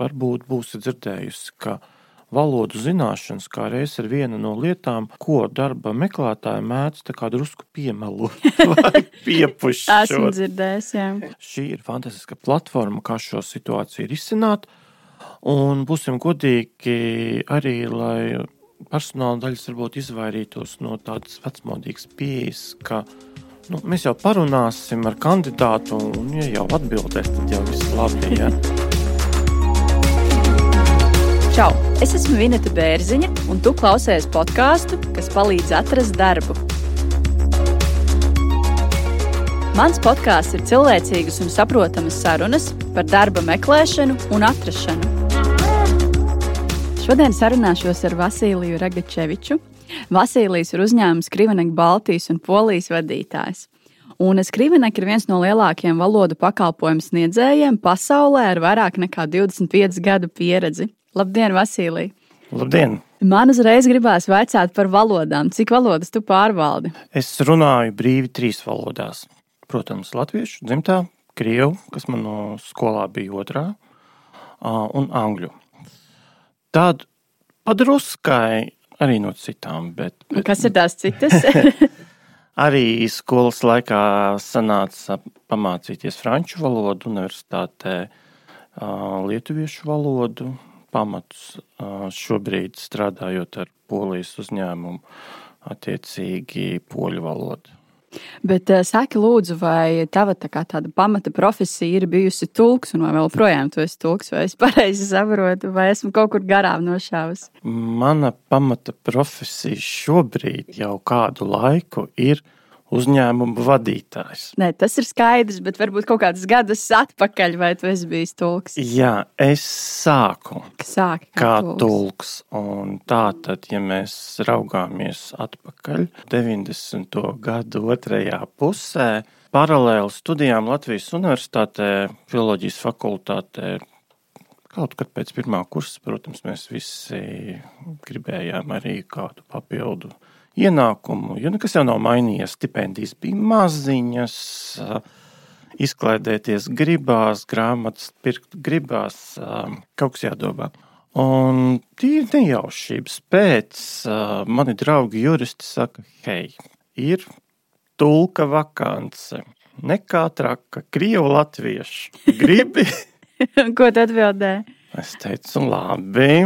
varbūt būsi dzirdējusi, ka valodu zināšanas kā reiz ir viena no lietām, ko darba meklētāji mēdz tā kā drusku piemelot vai piepušķot. Esmu dzirdējis, jā. Šī ir fantastiska platforma, kā šo situāciju risināt. Un būsim godīgi arī, lai personāla daļas varbūt izvairītos no tādas vecmodīgas pieejas, ka nu, mēs jau parunāsim ar kandidātu, un, ja jau atbildēs, tad jau viss labi. Ja? Čau! Es esmu Vineta Bērziņa, un tu klausies podkāstu, kas palīdz atrast darbu. Mans podkāsts ir cilvēcīgas un saprotamas sarunas par darba meklēšanu un atrašanu. Šodien sarunāšos ar Vasiliju Ragačeviču. Vasilijs ir uzņēmums Krivenek Baltijas un Polijas vadītājs. Un Skrivenek ir viens no lielākajiem valodu pakalpojumu sniedzējiem pasaulē ar vairāk nekā 25 gadu pieredzi. Labdien, Vasilija! Labdien! Man uzreiz gribās vaicāt par valodām. Cik valodas tu pārvaldi? Es runāju brīvi trīs valodās. Protams, latviešu, dzimtā, krievu, kas man no skolā bija otrā, un angļu. Tad padruskai arī no citām. Bet, bet, kas ir tās citas? arī skolas laikā sanāca pamācīties franču valodu, universitātē lietuviešu valodu, pamatus šobrīd strādājot ar polijas uzņēmumu, attiecīgi poļu valodu. Bet saki, lūdzu, vai tava tā tāda pamata profesija ir bijusi tulks, un vai vēl projām tu esi tulks, vai es pareizi saprotu, vai esmu kaut kur garām nošāvis? Mana pamata profesija šobrīd jau kādu laiku ir uzņēmuma vadītājs. Nē, tas ir skaidrs, bet varbūt kaut kādas gadus atpakaļ, vai tu esi bijis tulks? Jā, es sāku Sāki kā, kā tulks. tulks. Tā tad, ja mēs raugāmies atpakaļ 90. gadu otrajā pusē, paralēli studijām Latvijas Universitātē, Filoloģijas fakultātē, Kaut kad pēc pirmā kursa, protams, mēs visi gribējām arī kādu papildu ienākumu, jo nekas jau nav mainījies. Stipendijas bija maziņas, izklaidēties gribās, grāmatas pirkt gribās, kaut kas jādomā. Un tīri nejaušības pēc mani draugi juristi saka, hei, ir tulka vakance, nekā traka, krievu latviešu. Gribi? Ko tu atbildēji? Es teicu, labi,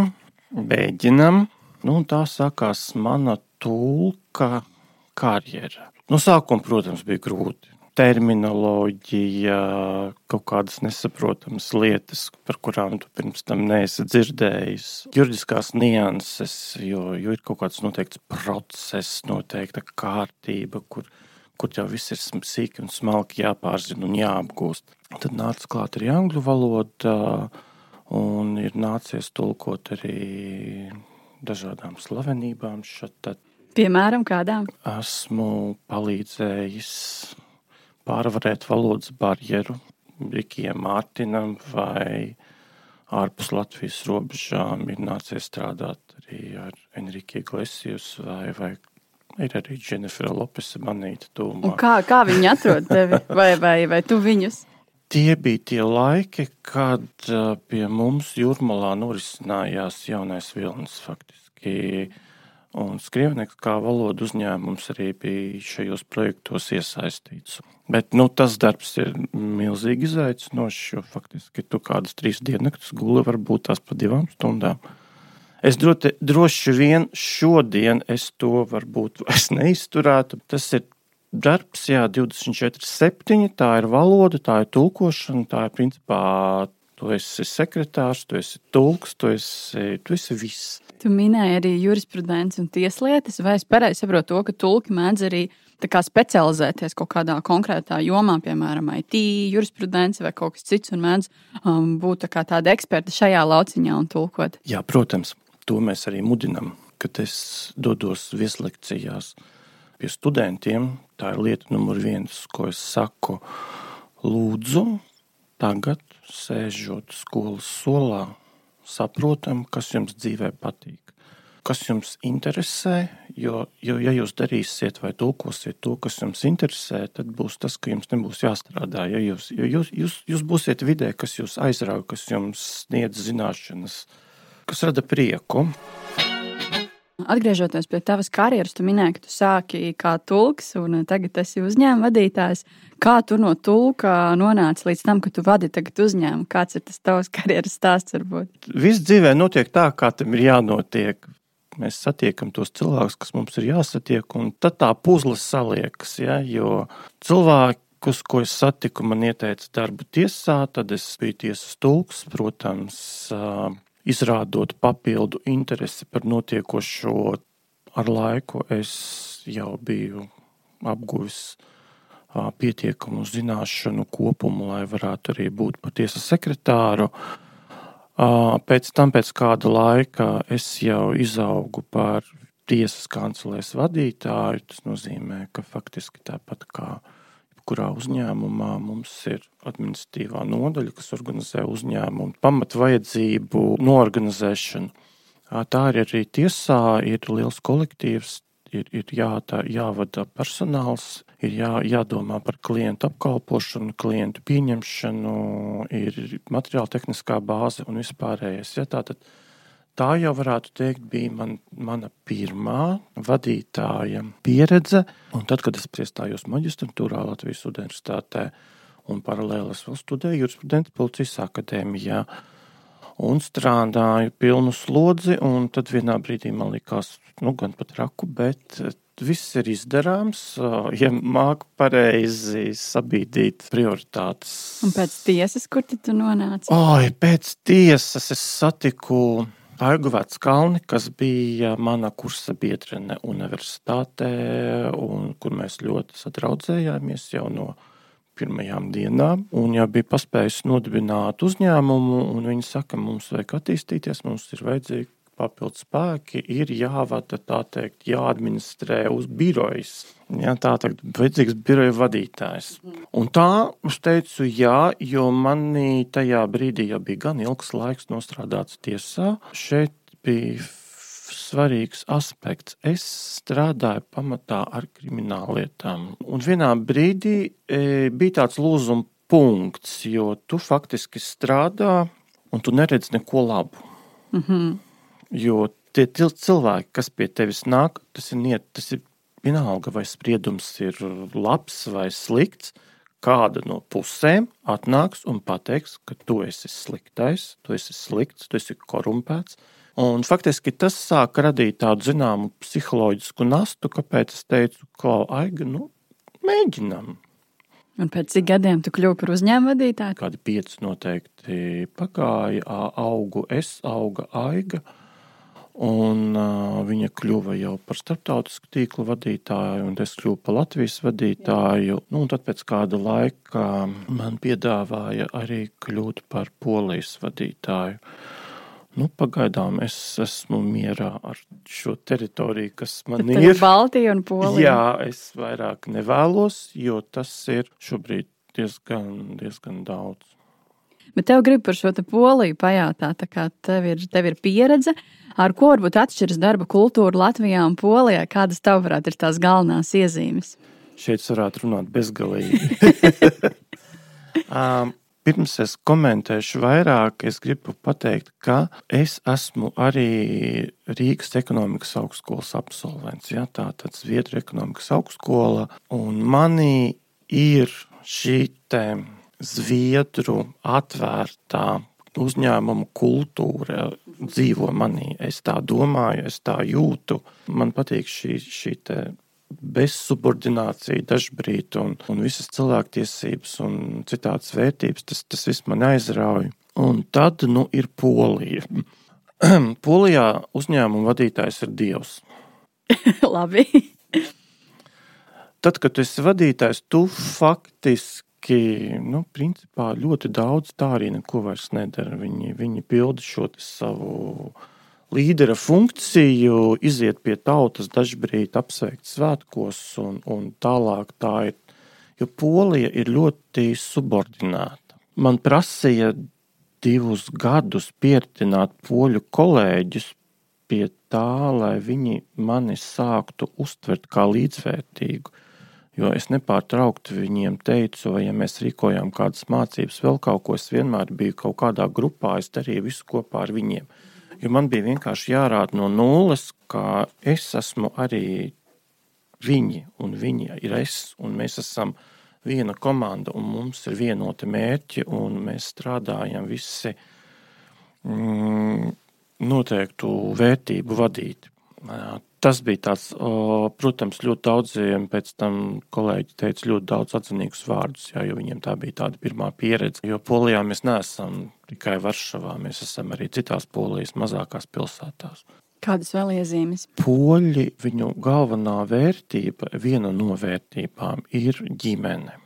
mēģinam. Nu, tā sākās mana tulka karjera. No sākuma, protams, bija grūti. Terminoloģija, kaut kādas nesaprotamas lietas, par kurām tu pirms tam neesi dzirdējis. Juridiskās nianses, jo, jo ir kaut kāds noteikts process, noteikta kārtība, kur, kur jau viss ir sīki un smalki jāpārzina un jāapgūst. Tad nāca klāt arī angļu valoda, un ir nācies tulkot arī dažādām slavenībām. Šat, Piemēram, kādām? Esmu palīdzējis pārvarēt valodas barjeru Rikijam Mārtiņam vai ārpus Latvijas robežām ir nācies strādāt arī ar Enrique Iglesias vai, vai ir arī Dženifera Lopesa manīta tūmā. Un kā, kā viņi atrod tevi vai, vai, vai tu viņus? Tie bija tie laiki, kad pie mums jūrmalā norisinājās jaunais vilnis faktiski Un Skrievnieks kā valodu uzņēmums arī bija šajos projektos iesaistīts. Bet nu, tas darbs ir milzīgi izaicinošs, jo faktiski tu kādas trīs diennaktus guli varbūt tās pa divām stundām. Es droši, droši vien šodien es to varbūt vairs neizturētu. Tas ir darbs, jā, 24, 7. Tā ir valoda, tā ir tulkošana, tā ir principā Tu esi sekretārs, tu esi tulks, tu esi, tu esi viss. Tu minēji arī jurisprudenci un tieslietas, vai es pareizi saprotu to, ka tulki mēdz arī specializēties kaut kādā konkrētā jomā, piemēram, IT, jurisprudence vai kaut kas cits, un mēdz um, būt tā tāda eksperta šajā lauciņā un tulkot. Jā, protams, to mēs arī mudinam, kad es dodos vieslekcijās pie studentiem. Tā ir lieta numur viens, ko es saku. Lūdzu, tagad sēžot skolas solā, saprotam, kas jums dzīvē patīk. kas jums interesē. Jo, jo, ja jūs darīsiet vai tulkosiet to, kas jums interesē, tad būs tas, ka jums nebūs jāstrādā. Ja jūs, jo jūs, jūs, jūs būsiet vidē, kas jūs aizrauga, kas jums sniedz zināšanas, kas rada prieku. Atgriežoties pie tavas karjeras, tu minēji, ka tu sāki kā tulks, un tagad esi uzņēmuma vadītājs. Kā tu no tulka nonāci līdz tam, ka tu vadi uzņēmumu? Kāds ir tas tavs karjeras stāsts? Varbūt? Viss dzīvē notiek tā, kā tam ir jānotiek. Mēs satiekam tos cilvēkus, kas mums ir jāsatiek, un tad tā puzle saliekas. Ja? Jo cilvēkus, ko es satiku, man ieteica darbu tiesā, tad es biju tiesas tulks, protams izrādot papildu interesi par notiekošo, ar laiku es jau biju apguvis pietiekamu zināšanu kopumu, lai varētu arī būt par tiesas sekretāru. Pēc tam, pēc kāda laika, es jau izaugu par tiesas kancelēs vadītāju. Tas nozīmē, ka faktiski tāpat kā kurā uzņēmumā mums ir administratīvā nodaļa, kas organizē uzņēmumu pamatvajadzību noorganizēšanu. Tā ir arī tiesā, ir liels kolektīvs, ir, ir jā, tā, jāvada personāls, ir jā, jādomā par klientu apkalpošanu, klientu pieņemšanu, ir materiāla tehniskā bāze un vispārējais. Ja, tātad, tā jau varētu teikt, bija man, mana pirmā vadītāja pieredze. Un tad, kad es iestājos maģistrantūrā Latvijas Universitātē un paralēli es vēl studēju jurisprudences policijas akadēmijā. Un strādāju pilnu slodzi, un tad vienā brīdī man likās, nu, gan pat raku, bet viss ir izdarāms, ja māku pareizi sabīdīt prioritātes. Un pēc tiesas, kur tu nonāci? Oi, pēc tiesas es satiku Aigu Veckalni, kas bija mana kursa biedrene universitātē, un kur mēs ļoti sadraudzējāmies jau no pirmajām dienām. Un jau bija paspējis nodibināt uzņēmumu, un viņi saka, mums vajag attīstīties, mums ir vajadzīgi papildus spēki, ir jāvada, tā teikt, jāadministrē uz birojas. Jā, tā teikt, vajadzīgs biroja vadītājs. Un tā es teicu, jā, jo manī tajā brīdī jau bija gan ilgs laiks nostrādāts tiesā. Šeit bija svarīgs aspekts. Es strādāju pamatā ar krimināllietām. Un vienā brīdī e, bija tāds lūzuma punkts, jo tu faktiski strādā un tu neredz neko labu. Mm -hmm. Jo tie cilvēki, kas pie tevis nāk, tas ir, niet, tas ir vienalga, vai spriedums ir labs vai slikts. Kāda no pusēm atnāks un pateiks, ka tu esi sliktais, tu esi slikts, tu esi korumpēts. Un faktiski tas sāk radīt tādu zināmu psiholoģisku nastu, kāpēc es teicu, ka aiga, nu, mēģinam. Un pēc cik gadiem tu kļuvi par uzņēmumu vadītāju? Kādi pieci noteikti pagāja, augu es, auga aiga. Un, uh, viņa kļuva jau par starptautisku tīklu vadītāju, un es kļuvu par Latvijas vadītāju. Nu, tad pēc kāda laika man piedāvāja arī kļūt par polijas vadītāju. Nu, pagaidām es esmu mierā ar šo teritoriju, kas man Tad ir. Baltija un Polija. Jā, es vairāk nevēlos, jo tas ir šobrīd diezgan, diezgan daudz. Bet tev grib par šo poliju pajautāt, tā kā tev ir, tev ir pieredze. Ar ko varbūt atšķiras darba kultūra Latvijā un Polijā? Kādas tavuprāt ir tās galvenās iezīmes? Šeit varētu runāt bezgalīgi. um, Pirms es komentēšu vairāk, es gribu pateikt, ka es esmu arī Rīgas ekonomikas augstskolas absolvents. Ja, tā tad Zviedru ekonomikas augstskola, un manī ir šī Zviedru atvērtā uzņēmumu kultūra dzīvo manī. Es tā domāju, es tā jūtu. Man patīk šī, šī bezsubordinācija, dažbrīd un, un visas cilvēktiesības un citādas vērtības. Tas, tas viss man aizrauja. Un tad nu, ir Polija. Polijā uzņēmuma vadītājs ir Dievs. Labi. Tad, kad tu esi vadītājs, tu faktiski cilvēki nu, principā, ļoti daudz tā arī neko vairs nedara. Viņi, viņi pilda šo savu līdera funkciju, iziet pie tautas, dažbrīd apsveikt svētkos un, un tālāk. Tā ir, jo Polija ir ļoti subordinēta. Man prasīja divus gadus pieredzināt poļu kolēģus pie tā, lai viņi mani sāktu uztvert kā līdzvērtīgu. Jo es nepārtraukti viņiem teicu, vai ja mēs rīkojām kādas mācības, vēl kaut ko, es vienmēr biju kaut kādā grupā, es darīju visu kopā ar viņiem. Jo man bija vienkārši jārāda no nulles, ka es esmu arī viņi, un viņi ir es, un mēs esam viena komanda, un mums ir vienoti mērķi, un mēs strādājam visi mm, noteiktu vērtību vadīt. Tas bija tāds, protams, ļoti daudziem pēc tam kolēģi teica ļoti daudz atzinīgus vārdus, jā, jo viņiem tā bija tāda pirmā pieredze. Jo Polijā mēs neesam tikai Varšavā, mēs esam arī citās Polijas mazākās pilsētās. Kādas vēl iezīmes? Poļi, viņu galvenā vērtība, viena no vērtībām ir ģimene.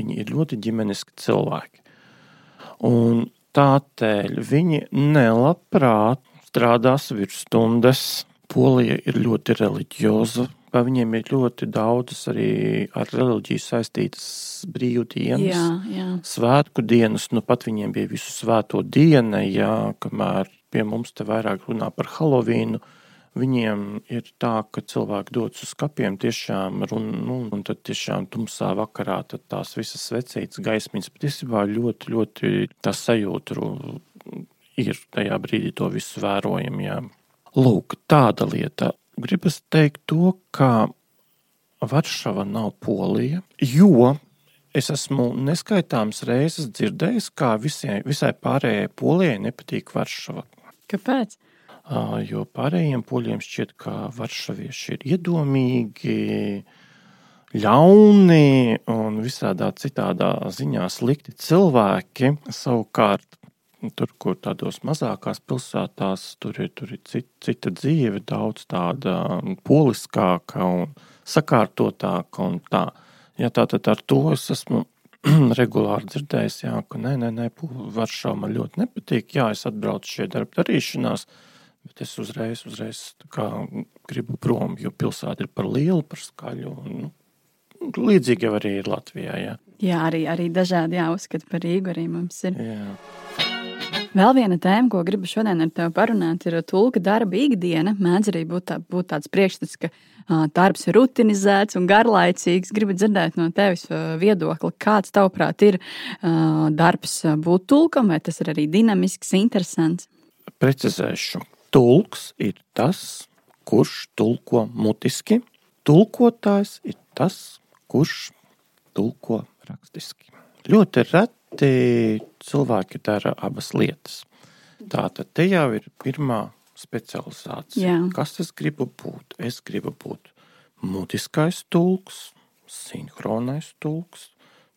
Viņi ir ļoti ģimeniski cilvēki. Un tādēļ viņi nelabprāt strādās virsstundas Polija ir ļoti reliģioza. Viņiem ir ļoti daudzas arī ar reliģiju saistītas brīvdienas, Jā, jā. svētku dienas. Nu, pat viņiem bija visu svēto diena, jā, kamēr pie mums te vairāk runā par Halovīnu. Viņiem ir tā, ka cilvēki dodas uz kapiem tiešām run, nu, un tad tiešām tumsā vakarā tās visas vecītas gaismiņas patiesībā ļoti, ļoti tā sajūta ir tajā brīdī to visu vērojam, jā. Lūk, tāda lieta. Gribas teikt to, ka Varšava nav Polija, jo es esmu neskaitāmas reizes dzirdējis, kā visai, visai pārējai Polijai nepatīk Varšava. Kāpēc? Jo pārējiem poļiem šķiet, ka varšavieši ir iedomīgi, ļauni un visādā citādā ziņā slikti cilvēki. Savukārt Tur, kur tādos mazākās pilsētās, tur ir, tur ir cita, cita dzīve, daudz tāda poliskāka un sakārtotāka. Un tā. Ja, tātad ar to es esmu regulāri dzirdējis, jā, ka nē, nē, nē Varšava man ļoti nepatīk. Jā, es atbraucu šeit darba darīšanās, bet es uzreiz, uzreiz kā, gribu prom, jo pilsēta ir par lielu, par skaļu. Un, nu, Līdzīgi jau arī ir Latvijā. Jā, jā arī, arī dažādi jāuzskata par Rīgu arī mums ir. Jā. Vēl viena tēma, ko gribu šodien ar tevi parunāt, ir tulka darba ikdiena. Mēdz arī būt, tā, būt tāds priekšstats, ka uh, darbs ir rutinizēts un garlaicīgs. Gribu dzirdēt no tevis uh, viedokli, kāds tavuprāt ir uh, darbs būt tulkam, vai tas ir arī dinamisks, interesants? Precizēšu. Tulks ir tas, kurš tulko mutiski. Tulkotājs ir tas, kurš tulko rakstiski. Ļoti reti cilvēki dara abas lietas. Tātad te jau ir pirmā specializācija. Jā. Kas es gribu būt? Es gribu būt mutiskais tulks, sinhronais tulks,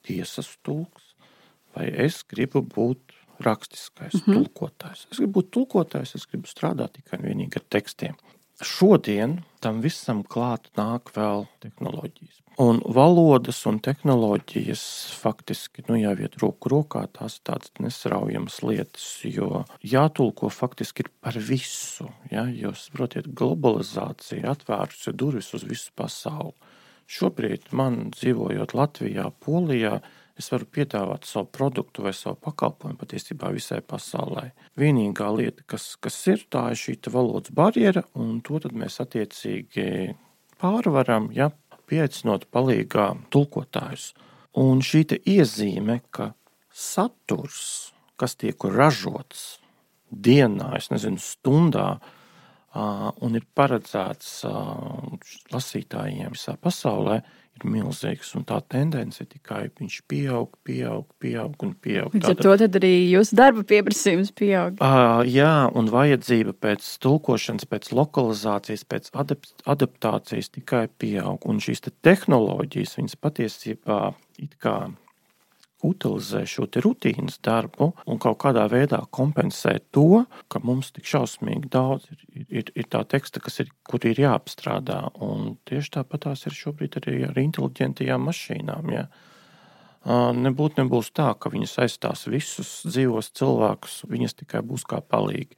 tiesas tulks, vai es gribu būt rakstiskais mm -hmm. tulkotājs. Es gribu būt tulkotājs, es gribu strādāt tikai un vienīgi ar tekstiem. Šodien tam visam klāt nāk vēl tehnoloģijas. Un valodas un tehnoloģijas faktiski nu, jau iet roku rokā, tās ir tādas nesraujamas lietas, jo jātulko faktiski ir par visu. Ja? Jo, saprotiet, globalizācija atvērusi durvis uz visu pasauli. Šobrīd man dzīvojot Latvijā, Polijā, es varu piedāvāt savu produktu vai savu pakalpojumu patiesībā visai pasaulē. Vienīgā lieta, kas, kas ir, tā ir šī valodas barjera, un to mēs attiecīgi pārvaram, ja pieaicinot palīgā tulkotājus. Un šī iezīme, ka saturs, kas tiek ražots dienā, es nezinu, stundā, un ir paredzēts lasītājiem visā pasaulē, ir milzīgs. Un tā tendence tikai viņš pieaug, pieaug, pieaug un pieaug. Līdz ar to arī jūsu darba pieprasījums pieaug. Uh, jā, un vajadzība pēc tulkošanas, pēc lokalizācijas, pēc adaptācijas tikai pieaug. Un šīs te tehnoloģijas, viņas patiesībā it kā utilizē šo rutīnas darbu un kaut kādā veidā kompensē to, ka mums tik šausmīgi daudz ir, ir, ir tā teksta, kas ir, kur ir jāapstrādā. Un tieši tāpat tās ir šobrīd arī ar inteliģentajām mašīnām. Ja. Nebūtu nebūs tā, ka viņas aizstās visus dzīvos cilvēkus, viņas tikai būs kā palīgi.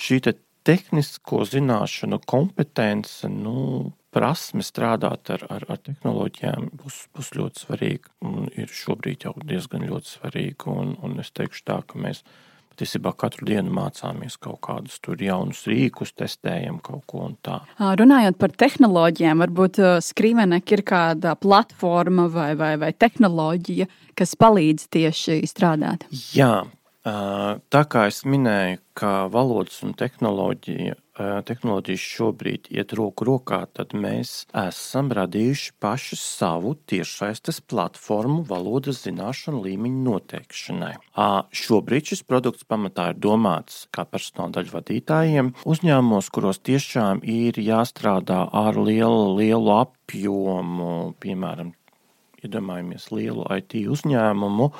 Šī te tehnisko zināšanu kompetence, nu, prasme strādāt ar, ar, ar tehnoloģijām būs, būs ļoti svarīga. Un ir šobrīd jau diezgan ļoti svarīga. Un, un es teikšu tā, ka mēs patiesībā katru dienu mācāmies kaut kādus jaunus rīkus, testējam kaut ko tādu. Runājot par tehnoloģijām, varbūt Skrīvenek ir kāda platforma vai, vai, vai tehnoloģija, kas palīdz tieši strādāt. Jā, tā kā es minēju, ka valodas un tehnoloģija tehnoloģijas šobrīd iet roku rokā, tad mēs esam radījuši pašu savu tiešsaistes platformu valodas zināšanu līmeņu noteikšanai. Šobrīd šis produkts pamatā ir domāts kā personāla daļu vadītājiem uzņēmumos, kuros tiešām ir jāstrādā ar lielu, lielu apjomu, piemēram, iedomājamies lielu IT uzņēmumu,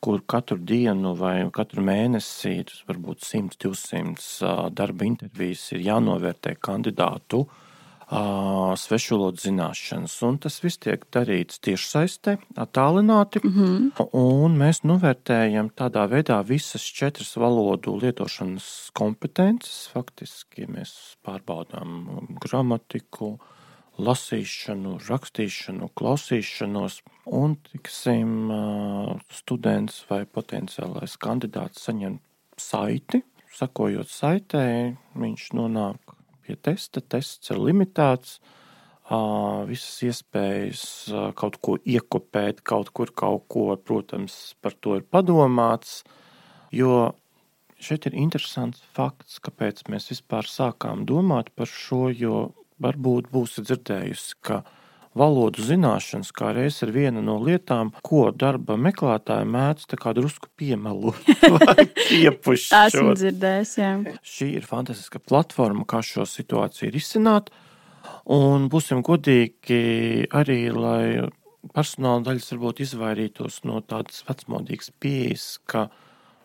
kur katru dienu vai katru mēnesi ir varbūt 100, 200 darba intervijas, ir jānovērtē kandidātu svešvalodu zināšanas. Un tas viss tiek darīts tiešsaistē, attālināti. Mm -hmm. Un mēs novērtējam tādā veidā visas četras valodu lietošanas kompetences. Faktiski mēs pārbaudām gramatiku, lasīšanu, rakstīšanu, klausīšanos, un tiksim, students vai potenciālais kandidāts saņem saiti. Sakojot saitē, viņš nonāk pie testa. Tests ir limitēts. Visas iespējas kaut ko iekopēt, kaut kur kaut ko, protams, par to ir padomāts. Jo šeit ir interesants fakts, kāpēc mēs vispār sākām domāt par šo, jo Varbūt būsiet dzirdējusi, ka valodu zināšanas kā reiz ir viena no lietām, ko darba meklētāji mēdz tā kā drusku piemelot. Esmu dzirdējis, jā. Šī ir fantastiska platforma, kā šo situāciju risināt. Un būsim godīgi arī, lai personāla daļas varbūt izvairītos no tādas vecmodīgas pieejas, ka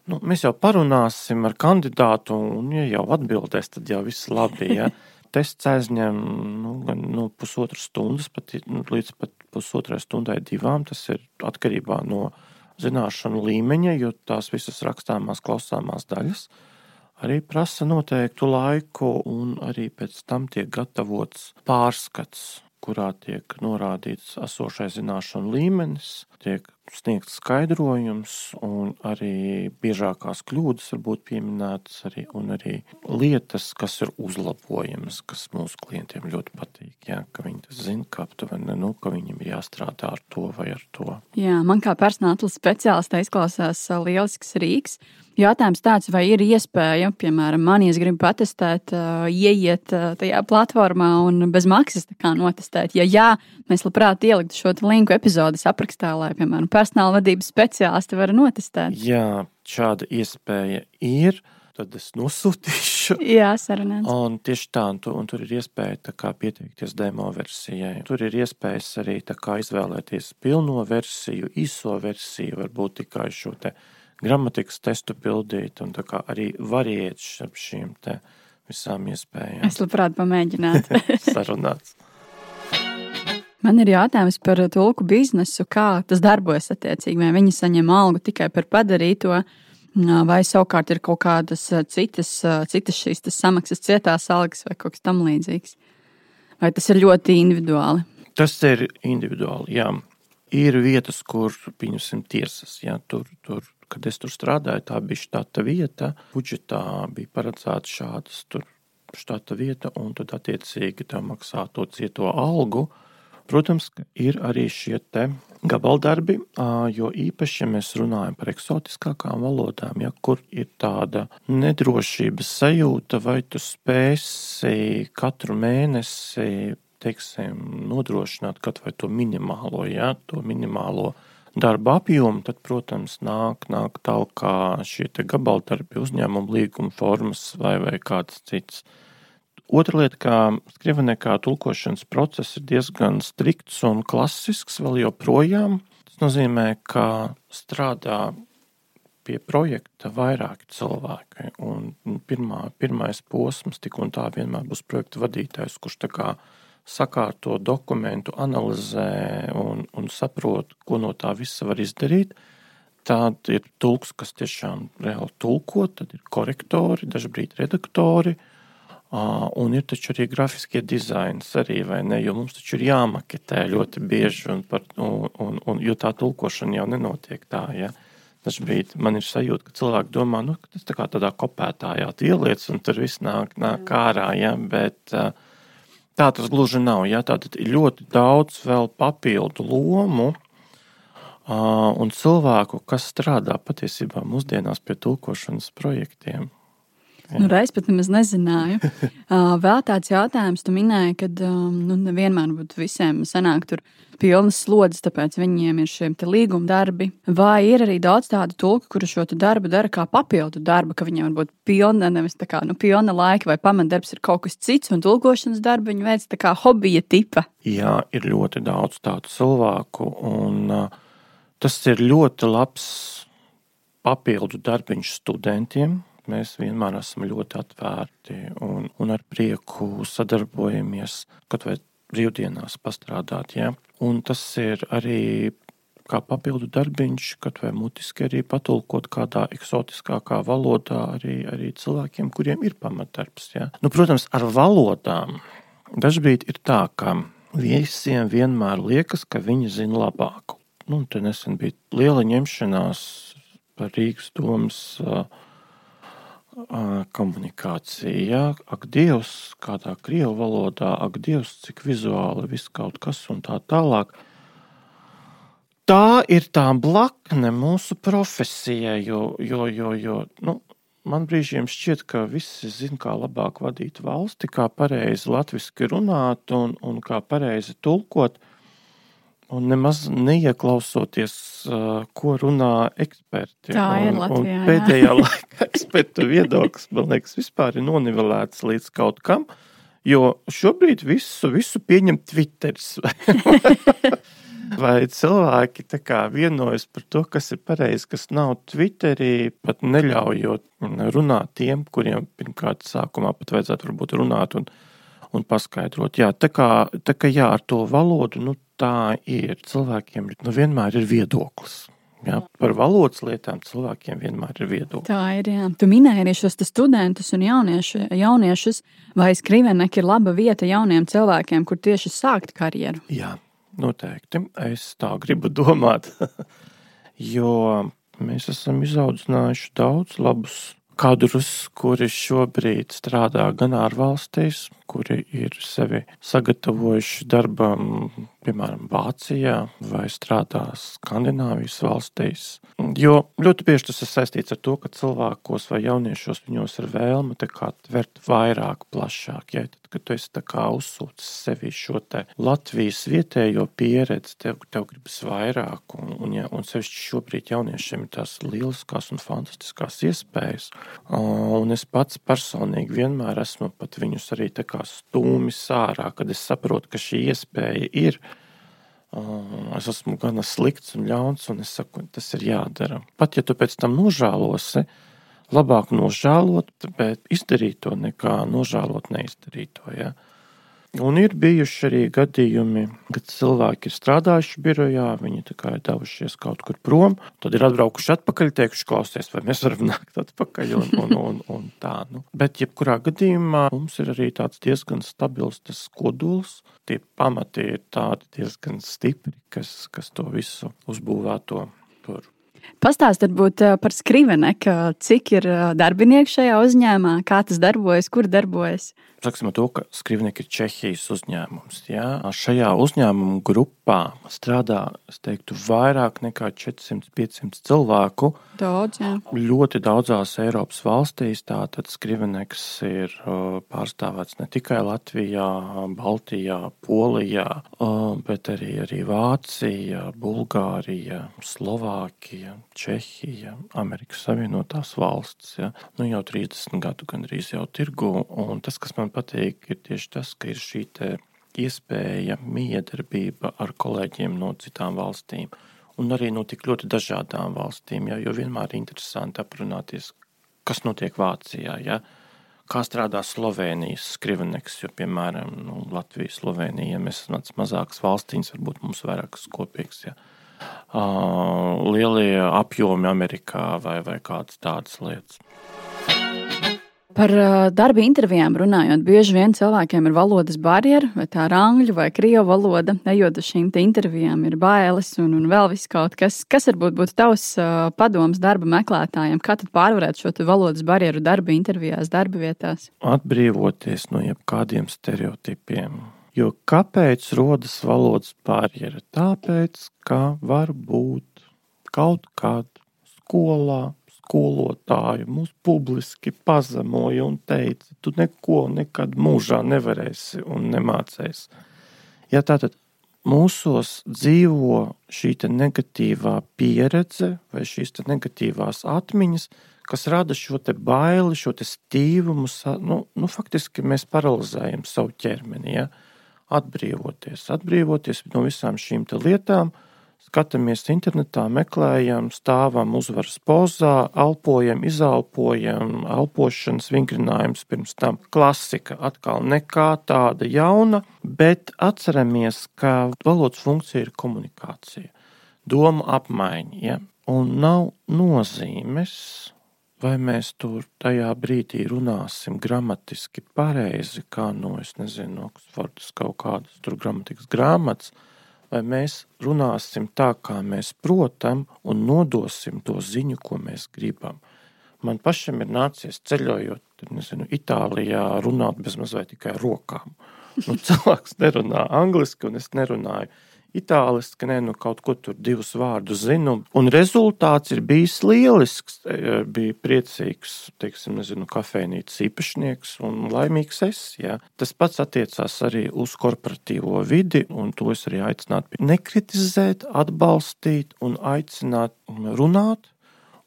nu, mēs jau parunāsim ar kandidātu, un, ja jau atbildēs, tad jau viss labi. Ja? tests aizņem nu, gan nu, pusotras stundas, pat, nu, līdz pat pusotrai stundai, divām. Tas ir atkarībā no zināšanu līmeņa, jo tās visas rakstāmās, klausāmās daļas arī prasa noteiktu laiku, un arī pēc tam tiek gatavots pārskats, kurā tiek norādīts esošais zināšanu līmenis, tiek sniegts skaidrojums, un arī biežākās kļūdas var būt pieminētas, arī, un arī lietas, kas ir uzlabojamas, kas mūsu klientiem ļoti patīk. Jā, ka viņi tas zina, ka aptuveni nu, ka viņam ir jāstrādā ar to vai ar to. Jā, man kā personāla speciālista izklausās lielisks rīks. Jautājums tāds, vai ir iespēja, piemēram, man, ja es gribu patestēt, uh, ieiet uh, tajā platformā un bez maksas notestēt. Ja jā, mēs labprāt ieliktu šo linku epizodes aprakstā, lai, piemēram, personāla vadības speciālisti var notestēt. Jā, šāda iespēja ir. Tad es nosūtīšu. Jā, sarunāts. Un tieši tā, un, tu, un tur ir iespēja kā, pieteikties demo versijai. Tur ir iespējas arī kā, izvēlēties pilno versiju, īso versiju, varbūt tikai šo te gramatikas testu pildīt un arī variēt starp šīm visām iespējām. Es labprāt pamēģinātu. Sarunāts. Man ir jautājums par tulku biznesu, kā tas darbojas attiecīgi. Vai viņi saņem algu tikai par padarīto, vai savukārt ir kaut kādas citas, citas šīs samaksas, cietās algas vai kaut kas tamlīdzīgs? Vai tas ir ļoti individuāli? Tas ir individuāli, jā. Ir vietas, kur, pieņemsim, tiesas, jā, tur, tur kad es tur strādāju, tā bija štata vieta. Budžetā bija paredzēta šādas štata vieta, un tad attiecīgi tā maksā to cieto algu. Protams, ir arī šie gabaldarbi, jo īpaši, ja mēs runājam par eksotiskākām valodām, ja, kur ir tāda nedrošības sajūta, vai tu spēsi katru mēnesi teiksim, nodrošināt kaut vai to minimālo, ja, to minimālo darba apjomu, tad, protams, nāk, nāk tālāk šie gabaldarbi, uzņēmuma līguma formas vai, vai kāds cits. Otra lieta, kā skrivenekā tulkošanas process ir diezgan strikts un klasisks vēl joprojām. Tas nozīmē, ka strādā pie projekta vairāki cilvēki. Un pirmā, pirmais posms tik un tā vienmēr būs projekta vadītājs, kurš tā kā sakārto dokumentu, analizē un, un saprot, ko no tā visa var izdarīt. Tad ir tulks, kas tiešām reāli tulko, tad ir korektori, dažkārt redaktori. Un ir taču arī grafiskie dizaini, arī, ne, jo mums taču ir jāmaketē ļoti bieži, un par, un, un, un, jo tā tulkošana jau nenotiek tā. Ja? Dažbrīd man ir sajūta, ka cilvēki domā, nu, ka tas tā kā tādā kopētājā ieliec, un tur viss nāk, nāk ārā. Ja? Bet tā tas gluži nav. Ja? Tātad ir ļoti daudz vēl papildu lomu. Un cilvēku, kas strādā patiesībā mūsdienās pie tulkošanas projektiem, Nu, Reiz pat nemaz nezināju. Uh, vēl tāds jautājums, tu minēji, ka um, nu, nevienmēr visiem sanāk tur pilnas slodzes, tāpēc viņiem ir šie līguma darbi. Vai ir arī daudz tādu tulku, kuru šo darbu dara kā papildu darbu, ka viņiem varbūt pilna, nevis tā kā nu, pilna laika vai pamatdarbs ir kaut kas cits, un tulkošanas darbu viņi veic tā kā hobija tipa? Jā, ir ļoti daudz tādu cilvēku, un uh, tas ir ļoti labs papildu darbiņš studentiem Mēs vienmēr esam ļoti atvērti un, un ar prieku sadarbojamies, kaut vai brīvdienās pastrādāt. Ja? Un tas ir arī kā papildu darbiņš, kaut vai mutiski arī patulkot kādā eksotiskākā valodā arī, arī cilvēkiem, kuriem ir pamatdarbs. Ja? Nu, protams, ar valodām dažbrīd ir tā, ka visiem vienmēr liekas, ka viņi zina labāk. Nu, te nesen bija liela ņemšanās par Rīgas domas uh, komunikācija. Ak, Dievs, kādā krievu valodā, ak, Dievs, cik vizuāli viss kaut kas un tā tālāk. Tā ir tā blakne mūsu profesijai, jo, jo, jo, jo nu, man brīžiem šķiet, ka visi zina, kā labāk vadīt valsti, kā pareizi latviešu runāt un, un kā pareizi tulkot. Un nemaz neieklausoties, ko runā eksperti. Tā ir un, Latvijā. Un pēdējā laikā ekspertu viedoklis, man liekas, vispār ir nonivelēts līdz kaut kam, jo šobrīd visu, visu pieņem Twitteris. Vai cilvēki vienojas par to, kas ir pareizi, kas nav Twitterī, pat neļaujot runāt tiem, kuriem pirmkārt sākumā pat vajadzētu varbūt runāt un, un paskaidrot. Jā, tā kā, tā kā jā, ar to valodu, nu, tā ir. Cilvēkiem nu, vienmēr ir viedoklis. Jā, par valodas lietām cilvēkiem vienmēr ir viedokļi. Tā ir. Jā. Tu minēji arī šos studentus un jaunieši, jauniešus, vai skriveneki ir laba vieta jauniem cilvēkiem, kur tieši sākt karjeru? Jā, noteikti. Es tā gribu domāt, jo mēs esam izaudzinājuši daudz labus kadrus, kuri šobrīd strādā gan ārvalstīs, kuri ir sevi sagatavojuši darbam, piemēram, Vācijā vai strādā Skandināvijas valstīs. Jo ļoti bieži tas ir saistīts ar to, ka cilvēkos vai jauniešos viņos ir vēlme tvert vairāk, plašāk. Ja? Tad, kad tu esi uzsūcis sevi šo Latvijas vietējo pieredzi, tev, tev gribas vairāk, un, un, ja, un sevišķi šobrīd jauniešiem ir tās lieliskās un fantastiskās iespējas. Un es pats personīgi vienmēr esmu pat viņus arī tā kā stūmis ārā, kad es saprotu, ka šī iespēja ir. Es esmu gana slikts un ļauns, un es saku, tas ir jādara. Pat ja tu pēc tam nožēlosi, labāk nožēlot, bet izdarīt to nekā nožēlot neizdarīt to. Ja? Un ir bijuši arī gadījumi, kad cilvēki ir strādājuši birojā, viņi ir devušies kaut kur prom, tad ir atbraukuši atpakaļ, teikuši, klausies, vai mēs varam nākt atpakaļ. Un, un, un, un tā, nu. Bet, jebkurā gadījumā, mums ir arī tāds diezgan stabils kodols. Tie pamati ir tādi diezgan stipri, kas, kas to visu uzbūvēto tur Pastāstiet par Skriveneku, cik ir darbinieku šajā uzņēmumā, kā tas darbojas, kur darbojas. Sāksim ar to, ka Skrivnieki ir Čehijas uzņēmums. Jā. Šajā uzņēmuma grupā strādā teiktu, vairāk nekā 400-500 cilvēku. Daudz, jā. Ļoti daudzās Eiropas valstīs. Tātad Skrivnieks ir pārstāvēts ne tikai Latvijā, Baltijā, Polijā, bet arī, arī Vācija, Bulgārija, Slovākija, Čehija, Amerikas Savienotās valstis. Ja. Nu, jau 30 gadu gandrīz jau tirgu. Un tas, kas man man patīk, ir tieši tas, ka ir šī iespēja, miedarbība ar kolēģiem no citām valstīm. Un arī no tik ļoti dažādām valstīm, ja, jo vienmēr ir interesanti aprunāties, kas notiek Vācijā. Ja. Kā strādā Slovenijas skriveneks, jo, piemēram, nu, Latvija, Slovenija, ja mēs esam mazākas valstīņas, varbūt mums vairāk kas kopīgs. Ja. Uh, lielie apjomi Amerikā vai, vai kādas tādas lietas. Par darba intervijām runājot, bieži vien cilvēkiem ir valodas barjera, vai tā ir angļu vai krievu valoda. Ejot uz šīm intervijām, ir bailes un, un vēl viss kaut kas. Kas varbūt būtu tavs padoms darba meklētājiem? Kā pārvarēt šo valodas barjeru darba intervijās, darba vietās? Atbrīvoties no jebkādiem stereotipiem. Jo kāpēc rodas valodas barjera? Tāpēc, ka var būt kaut kāda skolā, skolotāju mūs publiski pazemoja un teica, tu neko nekad mūžā nevarēsi un nemācēsi. Ja tātad mūsos dzīvo šī negatīvā pieredze vai šīs negatīvās atmiņas, kas rada šo baili, šo stīvumu, nu, nu, faktiski mēs paralizējam savu ķermeni. Ja? Atbrīvoties, atbrīvoties no visām šīm lietām, skatāmies internetā, meklējam, stāvam uzvaras pozā, elpojam, izelpojam, elpošanas vingrinājums pirms tam. Klasika atkal nekā tāda jauna, bet atceramies, ka valodas funkcija ir komunikācija, doma apmaiņa, ja? un nav nozīmes. Vai mēs tur tajā brīdī runāsim gramatiski pareizi, kā no, es nezinu, Oksfordas kaut kādas tur gramatikas grāmatas, vai mēs runāsim tā, kā mēs protam, un nodosim to ziņu, ko mēs gribam. Man pašam ir nācies ceļojot, nezinu, Itālijā, runāt bez mazliet tikai rokām. Nu, cilvēks nerunā angliski, un es nerunāju itāliski, ne, nu kaut ko tur divus vārdus zinu. Un rezultāts ir bijis lielisks. E, bija priecīgs, teiksim, nezinu, kafejnīcas īpašnieks un laimīgs es. Ja. Tas pats attiecās arī uz korporatīvo vidi, un to es arī aicinātu nekritizēt, atbalstīt un aicināt runāt,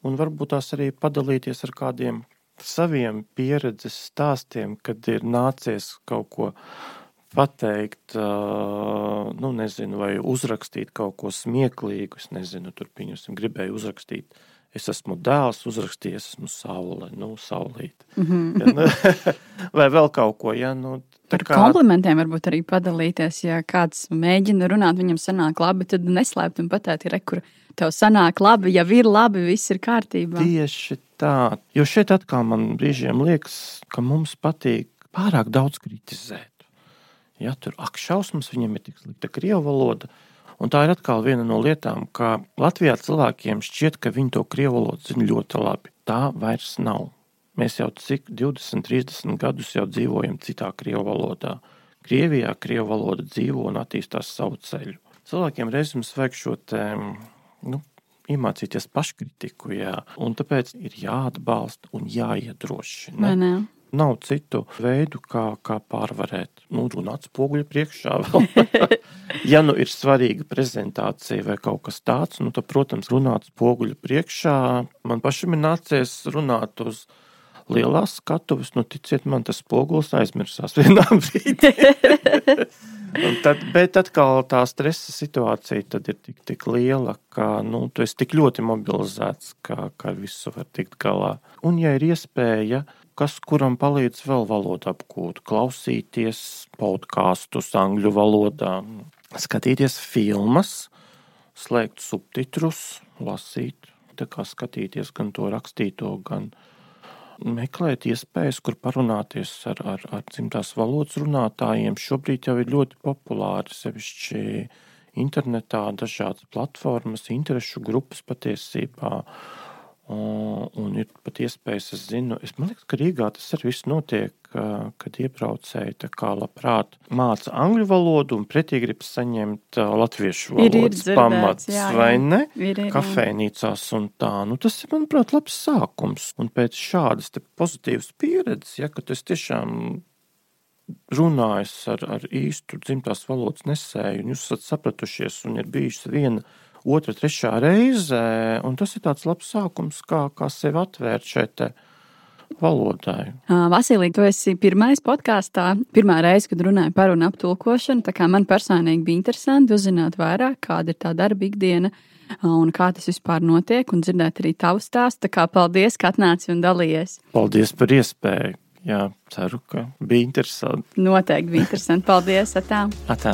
un varbūt tās arī padalīties ar kādiem saviem pieredzes stāstiem, kad ir nācies kaut ko pateikt, nu, nezinu, vai uzrakstīt kaut ko smieklīgu. Es nezinu, tur pieņemsim, gribēju uzrakstīt. Es esmu dēls, uzrakstīju, es esmu saule, nu, saulīt. Mm -hmm. ja, vai vēl kaut ko, ja, nu, Par kā... komplimentiem varbūt arī padalīties. Ja kāds mēģina runāt, viņam sanāk labi, tad neslēpt un pateikt, re, kur tev sanāk labi. Ja ir labi, viss ir kārtībā. Tieši tā. Jo šeit atkal man brīžiem liekas, ka mums patīk pārāk daudz kritizēt. Ja, tur ak, šausmas, viņam ir tik slikta krievu valoda. Un tā ir atkal viena no lietām, ka Latvijā cilvēkiem šķiet, ka viņi to krievu valodu zina ļoti labi. Tā vairs nav. Mēs jau cik 20, 30 gadus jau dzīvojam citā krievu valodā. Krievijā krievu valoda dzīvo un attīstās savu ceļu. Cilvēkiem reizēm vajag šo te, nu, iemācīties paškritiku, jā, un tāpēc ir jāatbalsta un jāiedrošina. Nav citu veidu, kā, kā pārvarēt. Nu, runāt spoguļu priekšā. ja nu ir svarīga prezentācija vai kaut kas tāds, nu, tad, protams, runāt spoguļu priekšā. Man pašam ir nācies runāt uz lielās skatuves. Nu, ticiet man, tas spogulis aizmirsās vienā brīdī. tad, bet atkal tā stresa situācija ir tik, tik liela, ka nu, tu esi tik ļoti mobilizēts, ka, ka visu var tikt galā. Un, ja ir iespēja kas kuram palīdz vēl valodu apgūt, klausīties podkāstus angļu valodā, skatīties filmas, slēgt subtitrus, lasīt, tā kā skatīties gan to rakstīto, gan meklēt iespējas, kur parunāties ar, ar, ar dzimtās valodas runātājiem. Šobrīd jau ir ļoti populāri sevišķi internetā dažādas platformas, interešu grupas patiesībā Un ir pat iespējas, es zinu, es man liekas, ka Rīgā tas arī viss notiek, kad iebraucēji tā kā labprāt māca angļu valodu un pretī grib saņemt latviešu valodas ir, ir pamats, jā, vai ne? Ir, ir, Kafēnīcās un tā. Nu, tas ir, manuprāt, labs sākums. Un pēc šādas pozitīvas pieredzes, ja, ka tas tiešām runājis ar, ar īstu dzimtās valodas nesēju, un jūs esat sapratušies, un ir bijusi viena otra, trešā reize. Tas ir tāds labs sākums, kā, kā sevi atvērt šeit. Valodai. Vasilija, tu esi pirmais podkāstā, pirmā reize, kad runāji par un ap tulkošanu. Man personīgi bija interesanti uzzināt vairāk, kāda ir tā darba ikdiena un kā tas vispār notiek, un dzirdēt arī tavu stāstu. Paldies, ka atnāci un dalījies. Paldies par iespēju. Jā, ceru, ka bija interesanti. Noteikti bija interesanti. Paldies! Atā. Atā.